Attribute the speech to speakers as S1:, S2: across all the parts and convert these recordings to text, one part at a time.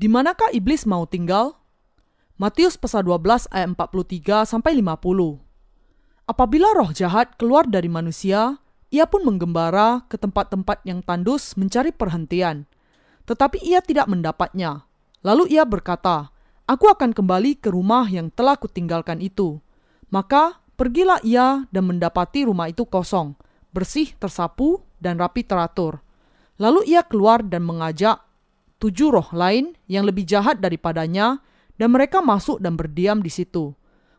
S1: Di manakah iblis mau tinggal? Matius pasal 12 ayat 43 sampai 50. Apabila roh jahat keluar dari manusia, ia pun menggembara ke tempat-tempat yang tandus mencari perhentian. Tetapi ia tidak mendapatnya. Lalu ia berkata, Aku akan kembali ke rumah yang telah kutinggalkan itu. Maka pergilah ia dan mendapati rumah itu kosong, bersih, tersapu, dan rapi teratur. Lalu ia keluar dan mengajak tujuh roh lain yang lebih jahat daripadanya, dan mereka masuk dan berdiam di situ.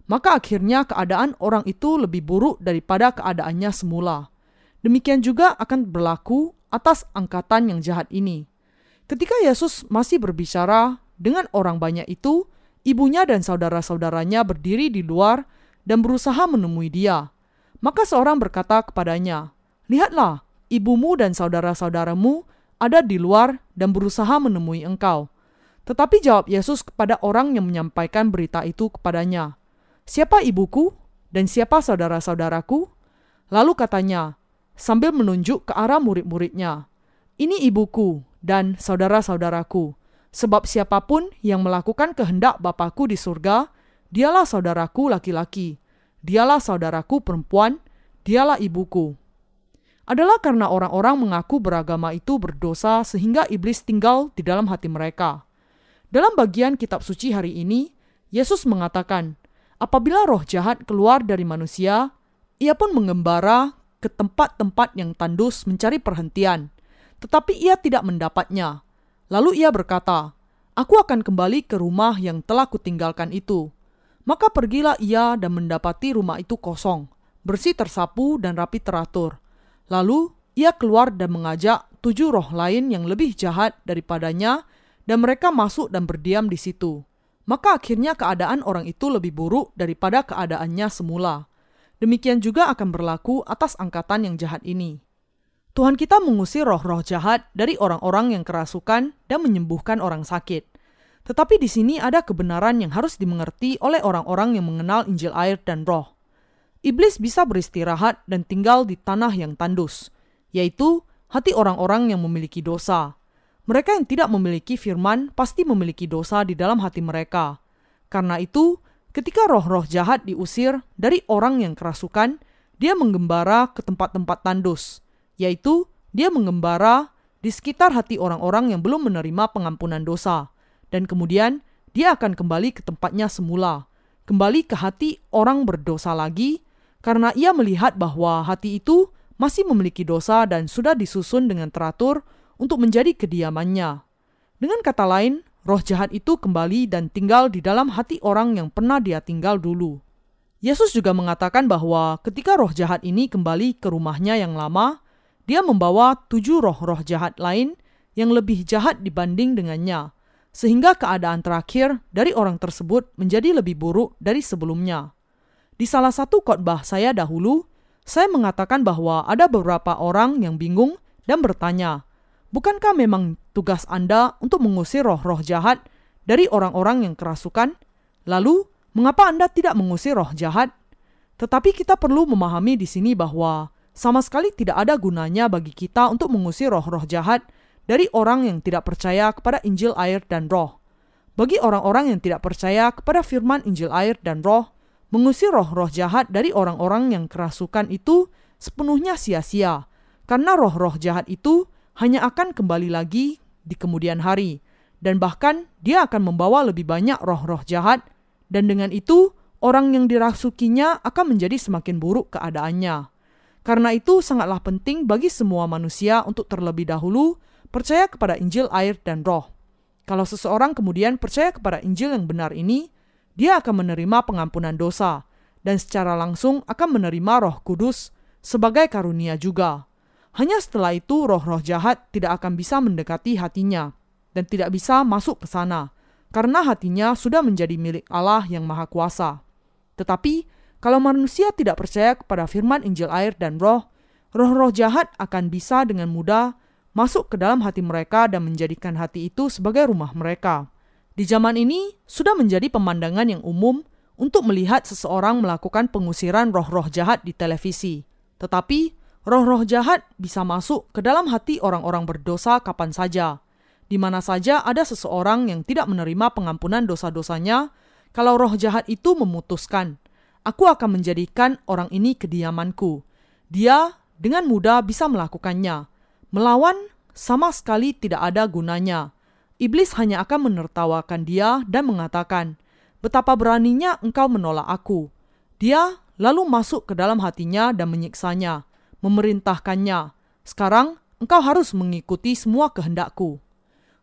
S1: Maka akhirnya keadaan orang itu lebih buruk daripada keadaannya semula. Demikian juga akan berlaku atas angkatan yang jahat ini. Ketika Yesus masih berbicara dengan orang banyak itu, ibunya dan saudara-saudaranya berdiri di luar dan berusaha menemui dia. Maka seorang berkata kepadanya, "Lihatlah, ibumu dan saudara-saudaramu ada di luar dan berusaha menemui engkau. Tetapi jawab Yesus kepada orang yang menyampaikan berita itu kepadanya, "Siapa ibuku dan siapa saudara-saudaraku?" Lalu katanya, sambil menunjuk ke arah murid-muridnya, "Ini ibuku dan saudara-saudaraku, sebab siapa pun yang melakukan kehendak Bapakku di surga, dialah saudaraku laki-laki, dialah saudaraku perempuan, dialah ibuku." Adalah karena orang-orang mengaku beragama itu berdosa sehingga iblis tinggal di dalam hati mereka. Dalam bagian kitab suci hari ini, Yesus mengatakan, apabila roh jahat keluar dari manusia, ia pun mengembara ke tempat-tempat yang tandus mencari perhentian, tetapi ia tidak mendapatnya. Lalu ia berkata, Aku akan kembali ke rumah yang telah kutinggalkan itu. Maka pergilah ia dan mendapati rumah itu kosong, bersih tersapu dan rapi teratur. Lalu ia keluar dan mengajak tujuh roh lain yang lebih jahat daripadanya, dan mereka masuk dan berdiam di situ. Maka akhirnya keadaan orang itu lebih buruk daripada keadaannya semula. Demikian juga akan berlaku atas angkatan yang jahat ini. Tuhan kita mengusir roh-roh jahat dari orang-orang yang kerasukan dan menyembuhkan orang sakit. Tetapi di sini ada kebenaran yang harus dimengerti oleh orang-orang yang mengenal Injil air dan roh. Iblis bisa beristirahat dan tinggal di tanah yang tandus, yaitu hati orang-orang yang memiliki dosa. Mereka yang tidak memiliki firman pasti memiliki dosa di dalam hati mereka. Karena itu, ketika roh-roh jahat diusir dari orang yang kerasukan, dia menggembara ke tempat-tempat tandus, yaitu dia menggembara di sekitar hati orang-orang yang belum menerima pengampunan dosa, dan kemudian dia akan kembali ke tempatnya semula, kembali ke hati orang berdosa lagi karena ia melihat bahwa hati itu masih memiliki dosa dan sudah disusun dengan teratur untuk menjadi kediamannya. Dengan kata lain, roh jahat itu kembali dan tinggal di dalam hati orang yang pernah dia tinggal dulu. Yesus juga mengatakan bahwa ketika roh jahat ini kembali ke rumahnya yang lama, dia membawa tujuh roh-roh jahat lain yang lebih jahat dibanding dengannya, sehingga keadaan terakhir dari orang tersebut menjadi lebih buruk dari sebelumnya. Di salah satu khotbah saya dahulu, saya mengatakan bahwa ada beberapa orang yang bingung dan bertanya, "Bukankah memang tugas Anda untuk mengusir roh-roh jahat dari orang-orang yang kerasukan? Lalu, mengapa Anda tidak mengusir roh jahat?" Tetapi kita perlu memahami di sini bahwa sama sekali tidak ada gunanya bagi kita untuk mengusir roh-roh jahat dari orang yang tidak percaya kepada Injil air dan roh. Bagi orang-orang yang tidak percaya kepada firman Injil air dan roh, Mengusir roh-roh jahat dari orang-orang yang kerasukan itu sepenuhnya sia-sia, karena roh-roh jahat itu hanya akan kembali lagi di kemudian hari, dan bahkan dia akan membawa lebih banyak roh-roh jahat, dan dengan itu orang yang dirasukinya akan menjadi semakin buruk keadaannya. Karena itu sangatlah penting bagi semua manusia untuk terlebih dahulu percaya kepada Injil air dan roh. Kalau seseorang kemudian percaya kepada Injil yang benar ini, dia akan menerima pengampunan dosa dan secara langsung akan menerima Roh Kudus sebagai karunia juga. Hanya setelah itu roh-roh jahat tidak akan bisa mendekati hatinya dan tidak bisa masuk ke sana karena hatinya sudah menjadi milik Allah yang Maha Kuasa. Tetapi kalau manusia tidak percaya kepada firman Injil air dan roh, roh-roh jahat akan bisa dengan mudah masuk ke dalam hati mereka dan menjadikan hati itu sebagai rumah mereka. Di zaman ini, sudah menjadi pemandangan yang umum untuk melihat seseorang melakukan pengusiran roh-roh jahat di televisi. Tetapi, roh-roh jahat bisa masuk ke dalam hati orang-orang berdosa kapan saja. Di mana saja ada seseorang yang tidak menerima pengampunan dosa-dosanya, kalau roh jahat itu memutuskan, aku akan menjadikan orang ini kediamanku. Dia dengan mudah bisa melakukannya. Melawan sama sekali tidak ada gunanya. Iblis hanya akan menertawakan dia dan mengatakan, "Betapa beraninya engkau menolak aku." Dia lalu masuk ke dalam hatinya dan menyiksanya, memerintahkannya, "Sekarang engkau harus mengikuti semua kehendakku."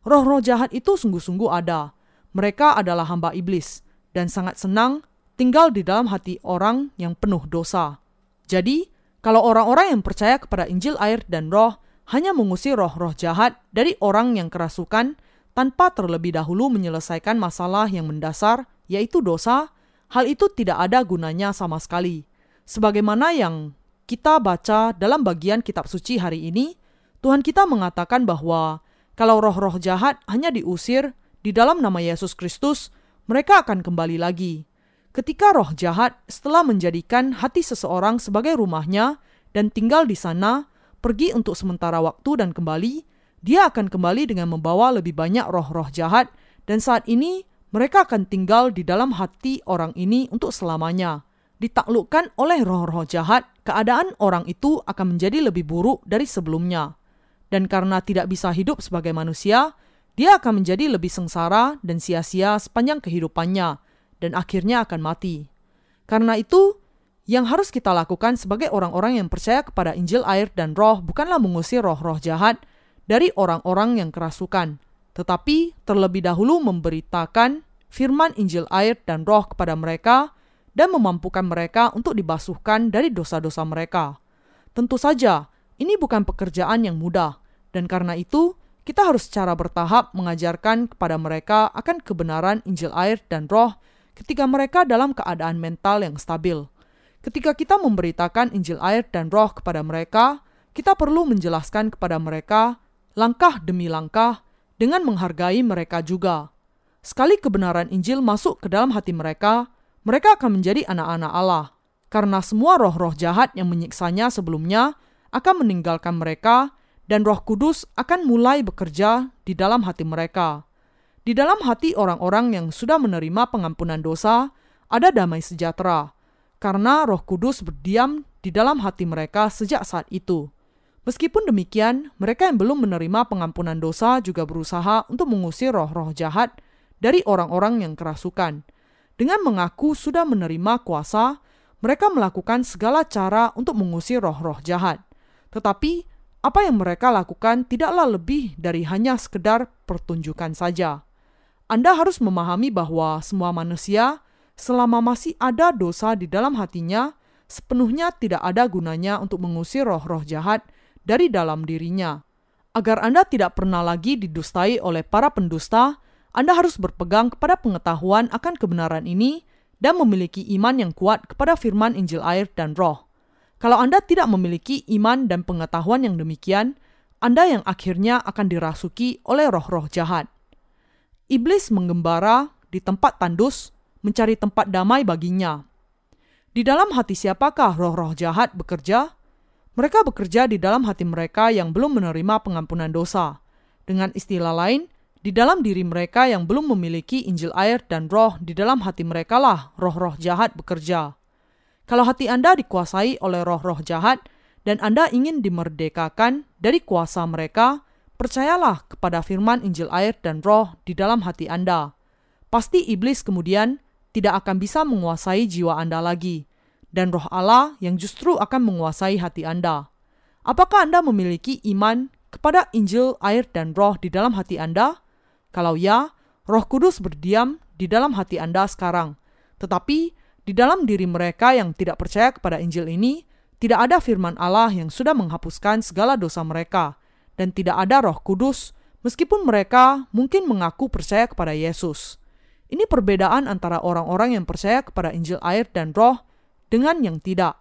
S1: Roh-roh jahat itu sungguh-sungguh ada. Mereka adalah hamba iblis dan sangat senang tinggal di dalam hati orang yang penuh dosa. Jadi, kalau orang-orang yang percaya kepada Injil air dan roh hanya mengusir roh-roh jahat dari orang yang kerasukan tanpa terlebih dahulu menyelesaikan masalah yang mendasar, yaitu dosa, hal itu tidak ada gunanya sama sekali. Sebagaimana yang kita baca dalam bagian kitab suci hari ini, Tuhan kita mengatakan bahwa kalau roh-roh jahat hanya diusir di dalam nama Yesus Kristus, mereka akan kembali lagi. Ketika roh jahat setelah menjadikan hati seseorang sebagai rumahnya dan tinggal di sana, pergi untuk sementara waktu dan kembali, dia akan kembali dengan membawa lebih banyak roh-roh jahat dan saat ini mereka akan tinggal di dalam hati orang ini untuk selamanya. Ditaklukkan oleh roh-roh jahat, keadaan orang itu akan menjadi lebih buruk dari sebelumnya dan karena tidak bisa hidup sebagai manusia, dia akan menjadi lebih sengsara dan sia-sia sepanjang kehidupannya, dan akhirnya akan mati. Karena itu, yang harus kita lakukan sebagai orang-orang yang percaya kepada Injil air dan roh bukanlah mengusir roh-roh jahat dari orang-orang yang kerasukan, tetapi terlebih dahulu memberitakan firman Injil air dan roh kepada mereka dan memampukan mereka untuk dibasuhkan dari dosa-dosa mereka. Tentu saja, ini bukan pekerjaan yang mudah, dan karena itu kita harus secara bertahap mengajarkan kepada mereka akan kebenaran Injil air dan roh ketika mereka dalam keadaan mental yang stabil. Ketika kita memberitakan Injil air dan roh kepada mereka, kita perlu menjelaskan kepada mereka langkah demi langkah dengan menghargai mereka juga. Sekali kebenaran Injil masuk ke dalam hati mereka, mereka akan menjadi anak-anak Allah. Karena semua roh-roh jahat yang menyiksanya sebelumnya akan meninggalkan mereka dan Roh Kudus akan mulai bekerja di dalam hati mereka. Di dalam hati orang-orang yang sudah menerima pengampunan dosa, ada damai sejahtera, karena Roh Kudus berdiam di dalam hati mereka sejak saat itu. Meskipun demikian, mereka yang belum menerima pengampunan dosa juga berusaha untuk mengusir roh-roh jahat dari orang-orang yang kerasukan. Dengan mengaku sudah menerima kuasa, mereka melakukan segala cara untuk mengusir roh-roh jahat. Tetapi apa yang mereka lakukan tidaklah lebih dari hanya sekedar pertunjukan saja. Anda harus memahami bahwa semua manusia, selama masih ada dosa di dalam hatinya, sepenuhnya tidak ada gunanya untuk mengusir roh-roh jahat dari dalam dirinya. Agar Anda tidak pernah lagi didustai oleh para pendusta, Anda harus berpegang kepada pengetahuan akan kebenaran ini dan memiliki iman yang kuat kepada firman Injil air dan roh. Kalau Anda tidak memiliki iman dan pengetahuan yang demikian, Anda yang akhirnya akan dirasuki oleh roh-roh jahat. Iblis menggembara di tempat tandus, mencari tempat damai baginya. Di dalam hati siapakah roh-roh jahat bekerja? Mereka bekerja di dalam hati mereka yang belum menerima pengampunan dosa. Dengan istilah lain, di dalam diri mereka yang belum memiliki Injil air dan roh di dalam hati mereka lah roh-roh jahat bekerja. Kalau hati Anda dikuasai oleh roh-roh jahat dan Anda ingin dimerdekakan dari kuasa mereka, percayalah kepada firman Injil air dan roh di dalam hati Anda. Pasti iblis kemudian tidak akan bisa menguasai jiwa Anda lagi, dan roh Allah yang justru akan menguasai hati Anda. Apakah Anda memiliki iman kepada Injil air dan roh di dalam hati Anda? Kalau ya, roh kudus berdiam di dalam hati Anda sekarang. Tetapi di dalam diri mereka yang tidak percaya kepada Injil ini, tidak ada firman Allah yang sudah menghapuskan segala dosa mereka, dan tidak ada Roh Kudus, meskipun mereka mungkin mengaku percaya kepada Yesus. Ini perbedaan antara orang-orang yang percaya kepada Injil air dan Roh dengan yang tidak.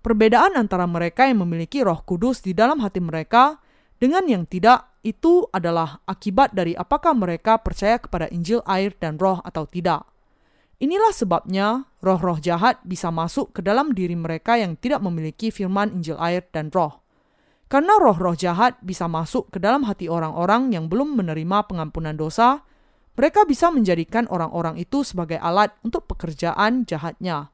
S1: Perbedaan antara mereka yang memiliki Roh Kudus di dalam hati mereka dengan yang tidak itu adalah akibat dari apakah mereka percaya kepada Injil air dan Roh atau tidak. Inilah sebabnya roh-roh jahat bisa masuk ke dalam diri mereka yang tidak memiliki firman Injil air dan roh. Karena roh-roh jahat bisa masuk ke dalam hati orang-orang yang belum menerima pengampunan dosa, mereka bisa menjadikan orang-orang itu sebagai alat untuk pekerjaan jahatnya.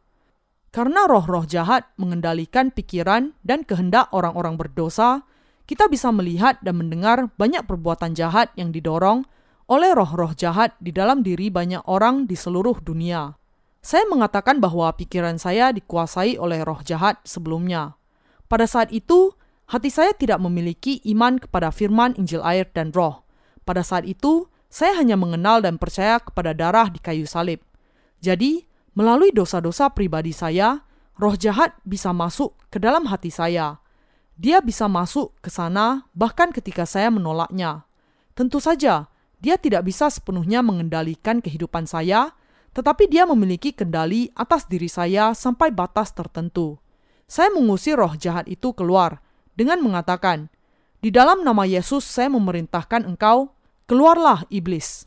S1: Karena roh-roh jahat mengendalikan pikiran dan kehendak orang-orang berdosa, kita bisa melihat dan mendengar banyak perbuatan jahat yang didorong oleh roh-roh jahat di dalam diri banyak orang di seluruh dunia. Saya mengatakan bahwa pikiran saya dikuasai oleh roh jahat sebelumnya. Pada saat itu, hati saya tidak memiliki iman kepada firman Injil air dan roh. Pada saat itu, saya hanya mengenal dan percaya kepada darah di kayu salib. Jadi, melalui dosa-dosa pribadi saya, roh jahat bisa masuk ke dalam hati saya. Dia bisa masuk ke sana bahkan ketika saya menolaknya. Tentu saja, dia tidak bisa sepenuhnya mengendalikan kehidupan saya, tetapi dia memiliki kendali atas diri saya sampai batas tertentu. Saya mengusir roh jahat itu keluar dengan mengatakan, "Di dalam nama Yesus, saya memerintahkan engkau, keluarlah iblis."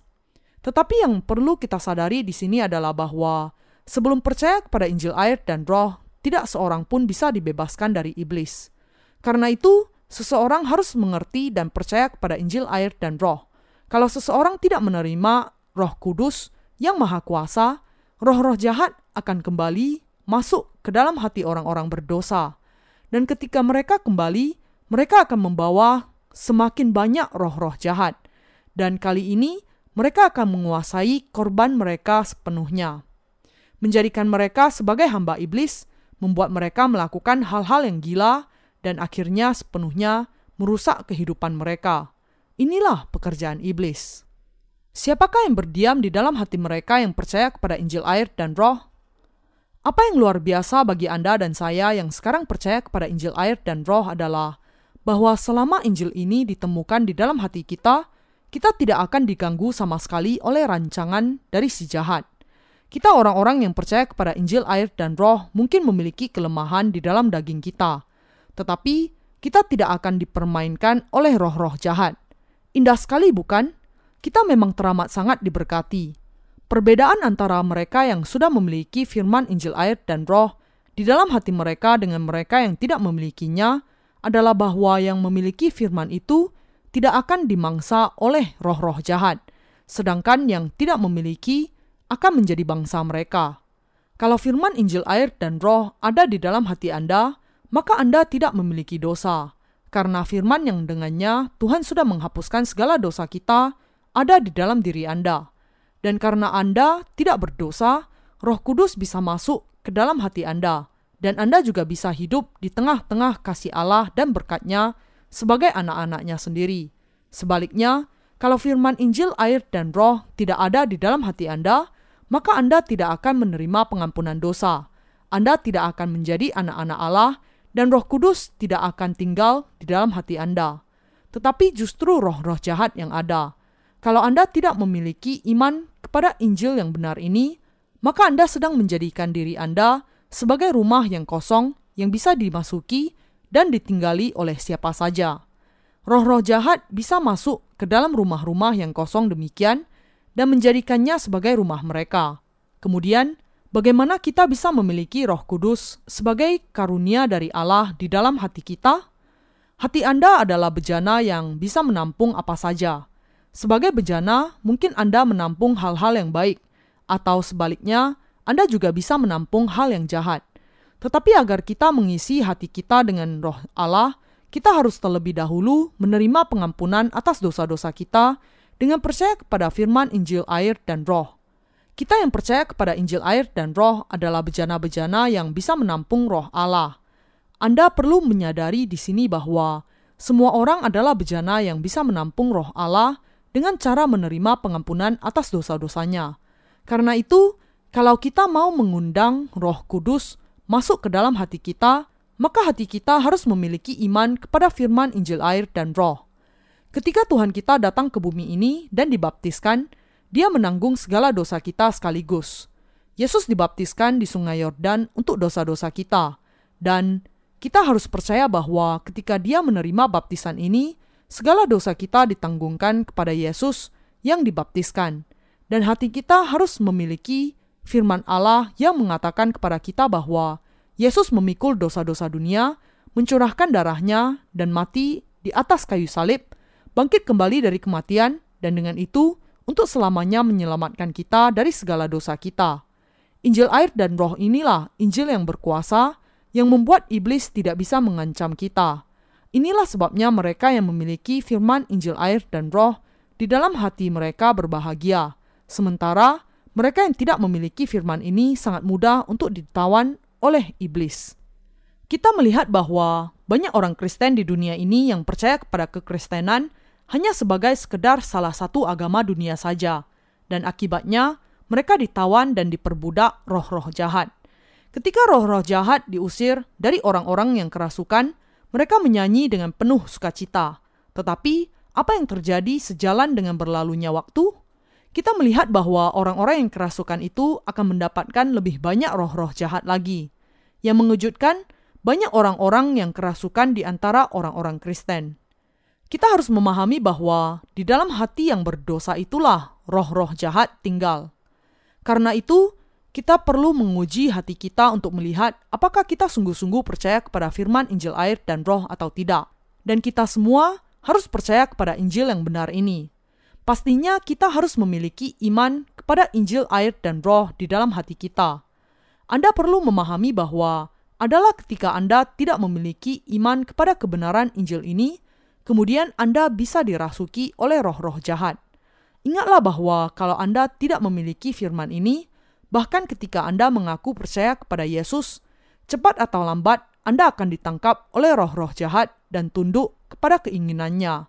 S1: Tetapi yang perlu kita sadari di sini adalah bahwa sebelum percaya kepada Injil air dan roh, tidak seorang pun bisa dibebaskan dari iblis. Karena itu, seseorang harus mengerti dan percaya kepada Injil air dan roh. Kalau seseorang tidak menerima roh kudus yang maha kuasa, roh-roh jahat akan kembali masuk ke dalam hati orang-orang berdosa dan ketika mereka kembali, mereka akan membawa semakin banyak roh-roh jahat. Dan kali ini, mereka akan menguasai korban mereka sepenuhnya. Menjadikan mereka sebagai hamba iblis, membuat mereka melakukan hal-hal yang gila, dan akhirnya sepenuhnya merusak kehidupan mereka. Inilah pekerjaan iblis. Siapakah yang berdiam di dalam hati mereka yang percaya kepada Injil air dan roh? Apa yang luar biasa bagi Anda dan saya yang sekarang percaya kepada Injil air dan roh adalah bahwa selama Injil ini ditemukan di dalam hati kita, kita tidak akan diganggu sama sekali oleh rancangan dari si jahat. Kita orang-orang yang percaya kepada Injil air dan roh mungkin memiliki kelemahan di dalam daging kita, tetapi kita tidak akan dipermainkan oleh roh-roh jahat. Indah sekali bukan? Kita memang teramat sangat diberkati Perbedaan antara mereka yang sudah memiliki firman Injil air dan roh di dalam hati mereka dengan mereka yang tidak memilikinya adalah bahwa yang memiliki firman itu tidak akan dimangsa oleh roh-roh jahat, sedangkan yang tidak memiliki akan menjadi bangsa mereka. Kalau firman Injil air dan roh ada di dalam hati Anda, maka Anda tidak memiliki dosa, karena firman yang dengannya Tuhan sudah menghapuskan segala dosa kita ada di dalam diri Anda. Dan karena Anda tidak berdosa, Roh Kudus bisa masuk ke dalam hati Anda, dan Anda juga bisa hidup di tengah-tengah kasih Allah dan berkatnya sebagai anak-anaknya sendiri. Sebaliknya, kalau firman Injil, air, dan roh tidak ada di dalam hati Anda, maka Anda tidak akan menerima pengampunan dosa. Anda tidak akan menjadi anak-anak Allah, dan roh kudus tidak akan tinggal di dalam hati Anda. Tetapi justru roh-roh jahat yang ada. Kalau Anda tidak memiliki iman kepada Injil yang benar ini, maka Anda sedang menjadikan diri Anda sebagai rumah yang kosong yang bisa dimasuki dan ditinggali oleh siapa saja. Roh-roh jahat bisa masuk ke dalam rumah-rumah yang kosong demikian dan menjadikannya sebagai rumah mereka. Kemudian, bagaimana kita bisa memiliki Roh Kudus sebagai karunia dari Allah di dalam hati kita? Hati Anda adalah bejana yang bisa menampung apa saja sebagai bejana, mungkin Anda menampung hal-hal yang baik, atau sebaliknya, Anda juga bisa menampung hal yang jahat. Tetapi agar kita mengisi hati kita dengan roh Allah, kita harus terlebih dahulu menerima pengampunan atas dosa-dosa kita dengan percaya kepada firman Injil air dan roh. Kita yang percaya kepada Injil air dan roh adalah bejana-bejana yang bisa menampung roh Allah. Anda perlu menyadari di sini bahwa semua orang adalah bejana yang bisa menampung roh Allah dengan cara menerima pengampunan atas dosa-dosanya. Karena itu, kalau kita mau mengundang Roh Kudus masuk ke dalam hati kita, maka hati kita harus memiliki iman kepada firman Injil air dan Roh. Ketika Tuhan kita datang ke bumi ini dan dibaptiskan, Dia menanggung segala dosa kita sekaligus. Yesus dibaptiskan di Sungai Yordan untuk dosa-dosa kita, dan kita harus percaya bahwa ketika Dia menerima baptisan ini, segala dosa kita ditanggungkan kepada Yesus yang dibaptiskan, dan hati kita harus memiliki firman Allah yang mengatakan kepada kita bahwa Yesus memikul dosa-dosa dunia mencurahkan darahnya dan mati di atas kayu salib, bangkit kembali dari kematian, dan dengan itu untuk selamanya menyelamatkan kita dari segala dosa kita. Injil air dan roh inilah Injil yang berkuasa, yang membuat iblis tidak bisa mengancam kita. Inilah sebabnya mereka yang memiliki firman Injil air dan roh di dalam hati mereka berbahagia. Sementara mereka yang tidak memiliki firman ini sangat mudah untuk ditawan oleh iblis. Kita melihat bahwa banyak orang Kristen di dunia ini yang percaya kepada kekristenan hanya sebagai sekedar salah satu agama dunia saja, dan akibatnya mereka ditawan dan diperbudak roh-roh jahat. Ketika roh-roh jahat diusir dari orang-orang yang kerasukan, mereka menyanyi dengan penuh sukacita. Tetapi, apa yang terjadi sejalan dengan berlalunya waktu? Kita melihat bahwa orang-orang yang kerasukan itu akan mendapatkan lebih banyak roh-roh jahat lagi. Yang mengejutkan, banyak orang-orang yang kerasukan di antara orang-orang Kristen. Kita harus memahami bahwa di dalam hati yang berdosa itulah roh-roh jahat tinggal. Karena itu, kita perlu menguji hati kita untuk melihat apakah kita sungguh-sungguh percaya kepada firman Injil air dan roh atau tidak. Dan kita semua harus percaya kepada Injil yang benar ini. Pastinya kita harus memiliki iman kepada Injil air dan roh di dalam hati kita. Anda perlu memahami bahwa adalah ketika Anda tidak memiliki iman kepada kebenaran Injil ini, kemudian Anda bisa dirasuki oleh roh-roh jahat. Ingatlah bahwa kalau Anda tidak memiliki firman ini, bahkan ketika Anda mengaku percaya kepada Yesus, cepat atau lambat Anda akan ditangkap oleh roh-roh jahat dan tunduk kepada keinginannya.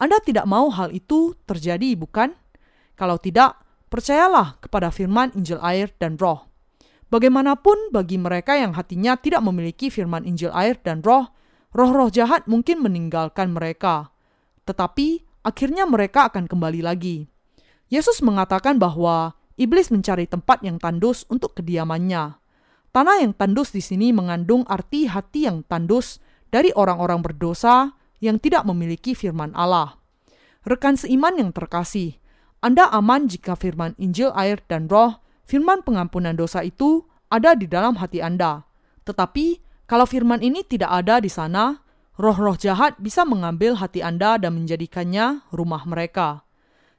S1: Anda tidak mau hal itu terjadi, bukan? Kalau tidak, percayalah kepada firman Injil air dan roh. Bagaimanapun bagi mereka yang hatinya tidak memiliki firman Injil air dan roh, roh-roh jahat mungkin meninggalkan mereka. Tetapi akhirnya mereka akan kembali lagi. Yesus mengatakan bahwa iblis mencari tempat yang tandus untuk kediamannya. Tanah yang tandus di sini mengandung arti hati yang tandus dari orang-orang berdosa yang tidak memiliki firman Allah. Rekan seiman yang terkasih, Anda aman jika firman Injil air dan roh firman pengampunan dosa itu ada di dalam hati Anda. Tetapi, kalau firman ini tidak ada di sana, roh-roh jahat bisa mengambil hati Anda dan menjadikannya rumah mereka.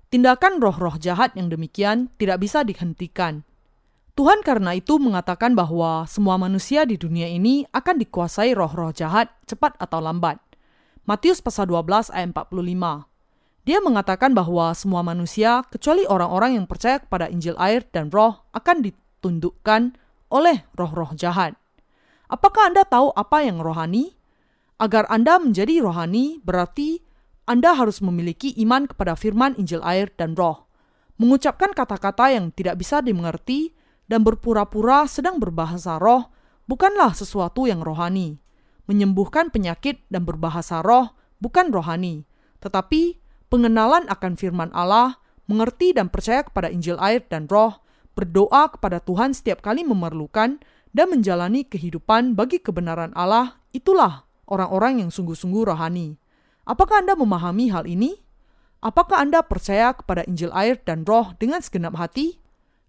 S1: Tindakan roh-roh jahat yang demikian tidak bisa dihentikan. Tuhan karena itu mengatakan bahwa semua manusia di dunia ini akan dikuasai roh-roh jahat cepat atau lambat. Matius pasal 12 ayat 45. Dia mengatakan bahwa semua manusia, kecuali orang-orang yang percaya kepada Injil air dan roh, akan ditundukkan oleh roh-roh jahat. Apakah Anda tahu apa yang rohani? Agar Anda menjadi rohani, berarti Anda harus memiliki iman kepada firman Injil air dan roh. Mengucapkan kata-kata yang tidak bisa dimengerti dan berpura-pura sedang berbahasa roh bukanlah sesuatu yang rohani. Menyembuhkan penyakit dan berbahasa roh bukan rohani, tetapi pengenalan akan firman Allah, mengerti dan percaya kepada Injil air dan roh, berdoa kepada Tuhan setiap kali memerlukan, dan menjalani kehidupan bagi kebenaran Allah, itulah orang-orang yang sungguh-sungguh rohani. Apakah Anda memahami hal ini? Apakah Anda percaya kepada Injil air dan roh dengan segenap hati?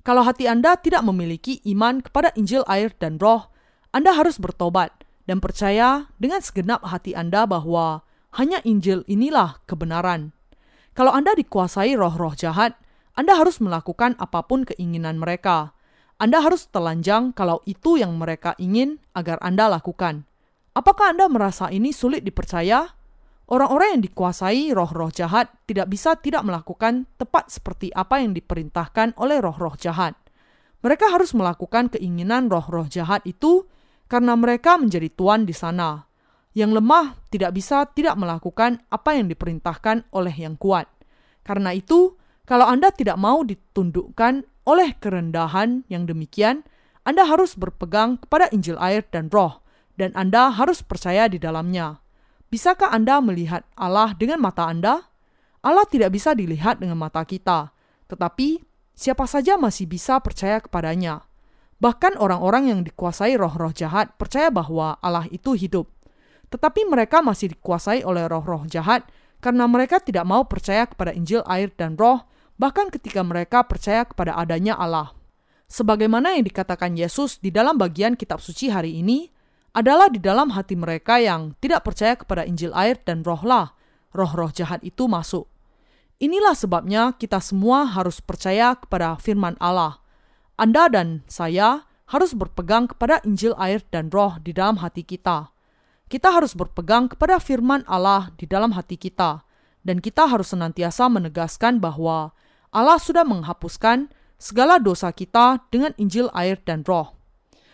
S1: Kalau hati Anda tidak memiliki iman kepada Injil air dan roh, Anda harus bertobat dan percaya dengan segenap hati Anda bahwa hanya Injil inilah kebenaran. Kalau Anda dikuasai roh-roh jahat, Anda harus melakukan apa pun keinginan mereka. Anda harus telanjang kalau itu yang mereka ingin agar Anda lakukan. Apakah Anda merasa ini sulit dipercaya? Orang-orang yang dikuasai roh-roh jahat tidak bisa tidak melakukan tepat seperti apa yang diperintahkan oleh roh-roh jahat. Mereka harus melakukan keinginan roh-roh jahat itu karena mereka menjadi tuan di sana. Yang lemah tidak bisa tidak melakukan apa yang diperintahkan oleh yang kuat. Karena itu, kalau Anda tidak mau ditundukkan oleh kerendahan yang demikian, Anda harus berpegang kepada Injil air dan roh, dan Anda harus percaya di dalamnya. Bisakah Anda melihat Allah dengan mata Anda? Allah tidak bisa dilihat dengan mata kita, tetapi siapa saja masih bisa percaya kepadanya. Bahkan orang-orang yang dikuasai roh-roh jahat percaya bahwa Allah itu hidup. Tetapi mereka masih dikuasai oleh roh-roh jahat karena mereka tidak mau percaya kepada Injil air dan roh, bahkan ketika mereka percaya kepada adanya Allah. Sebagaimana yang dikatakan Yesus di dalam bagian kitab suci hari ini, adalah di dalam hati mereka yang tidak percaya kepada Injil air dan rohlah roh-roh jahat itu masuk. Inilah sebabnya kita semua harus percaya kepada firman Allah. Anda dan saya harus berpegang kepada Injil air dan roh di dalam hati kita. Kita harus berpegang kepada firman Allah di dalam hati kita, dan kita harus senantiasa menegaskan bahwa Allah sudah menghapuskan segala dosa kita dengan Injil air dan roh.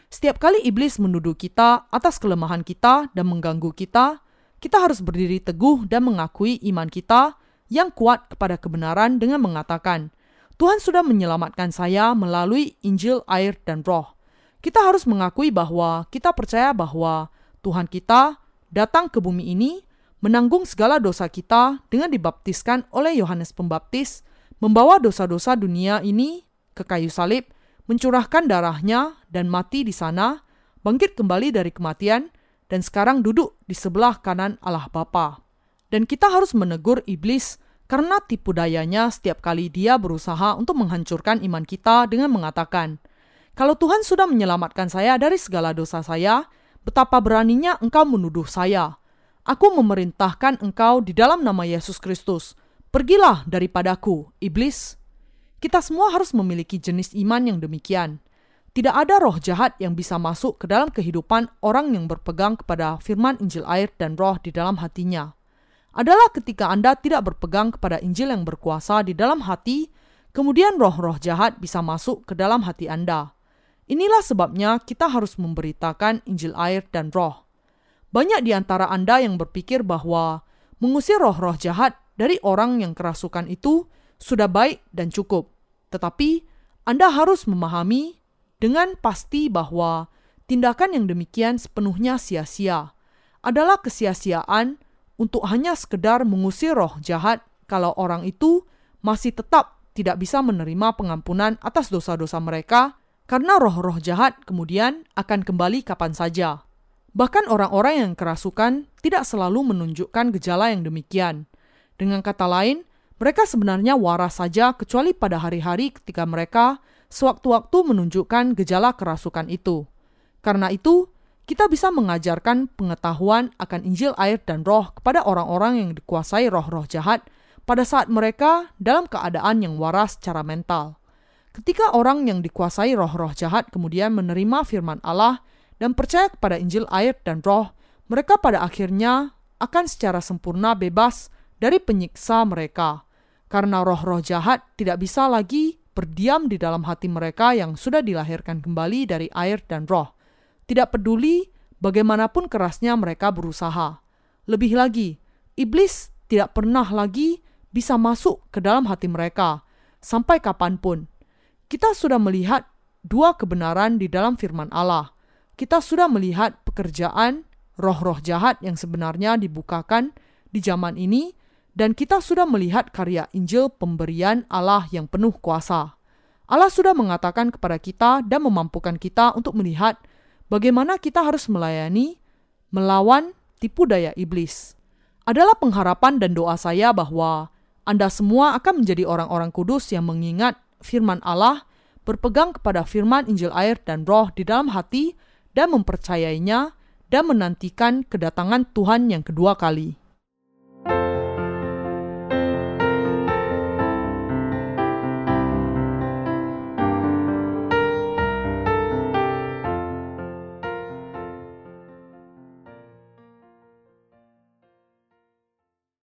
S1: Setiap kali iblis menuduh kita atas kelemahan kita dan mengganggu kita, kita harus berdiri teguh dan mengakui iman kita yang kuat kepada kebenaran dengan mengatakan, Tuhan sudah menyelamatkan saya melalui Injil, air, dan roh. Kita harus mengakui bahwa kita percaya bahwa Tuhan kita datang ke bumi ini, menanggung segala dosa kita dengan dibaptiskan oleh Yohanes Pembaptis, membawa dosa-dosa dunia ini ke kayu salib, mencurahkan darahnya dan mati di sana, bangkit kembali dari kematian, dan sekarang duduk di sebelah kanan Allah Bapa. Dan kita harus menegur iblis karena tipu dayanya setiap kali dia berusaha untuk menghancurkan iman kita dengan mengatakan, "Kalau Tuhan sudah menyelamatkan saya dari segala dosa saya, betapa beraninya engkau menuduh saya. Aku memerintahkan engkau di dalam nama Yesus Kristus. Pergilah daripadaku, iblis." Kita semua harus memiliki jenis iman yang demikian. Tidak ada roh jahat yang bisa masuk ke dalam kehidupan orang yang berpegang kepada firman Injil air dan roh di dalam hatinya. Adalah ketika Anda tidak berpegang kepada Injil yang berkuasa di dalam hati, kemudian roh-roh jahat bisa masuk ke dalam hati Anda. Inilah sebabnya kita harus memberitakan Injil air dan roh. Banyak di antara Anda yang berpikir bahwa mengusir roh-roh jahat dari orang yang kerasukan itu sudah baik dan cukup. Tetapi Anda harus memahami dengan pasti bahwa tindakan yang demikian sepenuhnya sia-sia. Adalah kesia-siaan untuk hanya sekedar mengusir roh jahat kalau orang itu masih tetap tidak bisa menerima pengampunan atas dosa-dosa mereka karena roh-roh jahat kemudian akan kembali kapan saja. Bahkan orang-orang yang kerasukan tidak selalu menunjukkan gejala yang demikian. Dengan kata lain, mereka sebenarnya waras saja kecuali pada hari-hari ketika mereka sewaktu-waktu menunjukkan gejala kerasukan itu. Karena itu, kita bisa mengajarkan pengetahuan akan Injil air dan roh kepada orang-orang yang dikuasai roh-roh jahat pada saat mereka dalam keadaan yang waras secara mental. Ketika orang yang dikuasai roh-roh jahat kemudian menerima firman Allah dan percaya kepada Injil air dan roh, mereka pada akhirnya akan secara sempurna bebas dari penyiksa mereka karena roh-roh jahat tidak bisa lagi berdiam di dalam hati mereka yang sudah dilahirkan kembali dari air dan roh. Tidak peduli bagaimanapun kerasnya mereka berusaha. Lebih lagi, iblis tidak pernah lagi bisa masuk ke dalam hati mereka sampai kapan pun. Kita sudah melihat dua kebenaran di dalam firman Allah. Kita sudah melihat pekerjaan roh-roh jahat yang sebenarnya dibukakan di zaman ini dan kita sudah melihat karya Injil pemberian Allah yang penuh kuasa. Allah sudah mengatakan kepada kita dan memampukan kita untuk melihat bagaimana kita harus melayani, melawan tipu daya iblis. Adalah pengharapan dan doa saya bahwa Anda semua akan menjadi orang-orang kudus yang mengingat firman Allah, berpegang kepada firman Injil air dan roh di dalam hati, dan mempercayainya, dan menantikan kedatangan Tuhan yang kedua kali.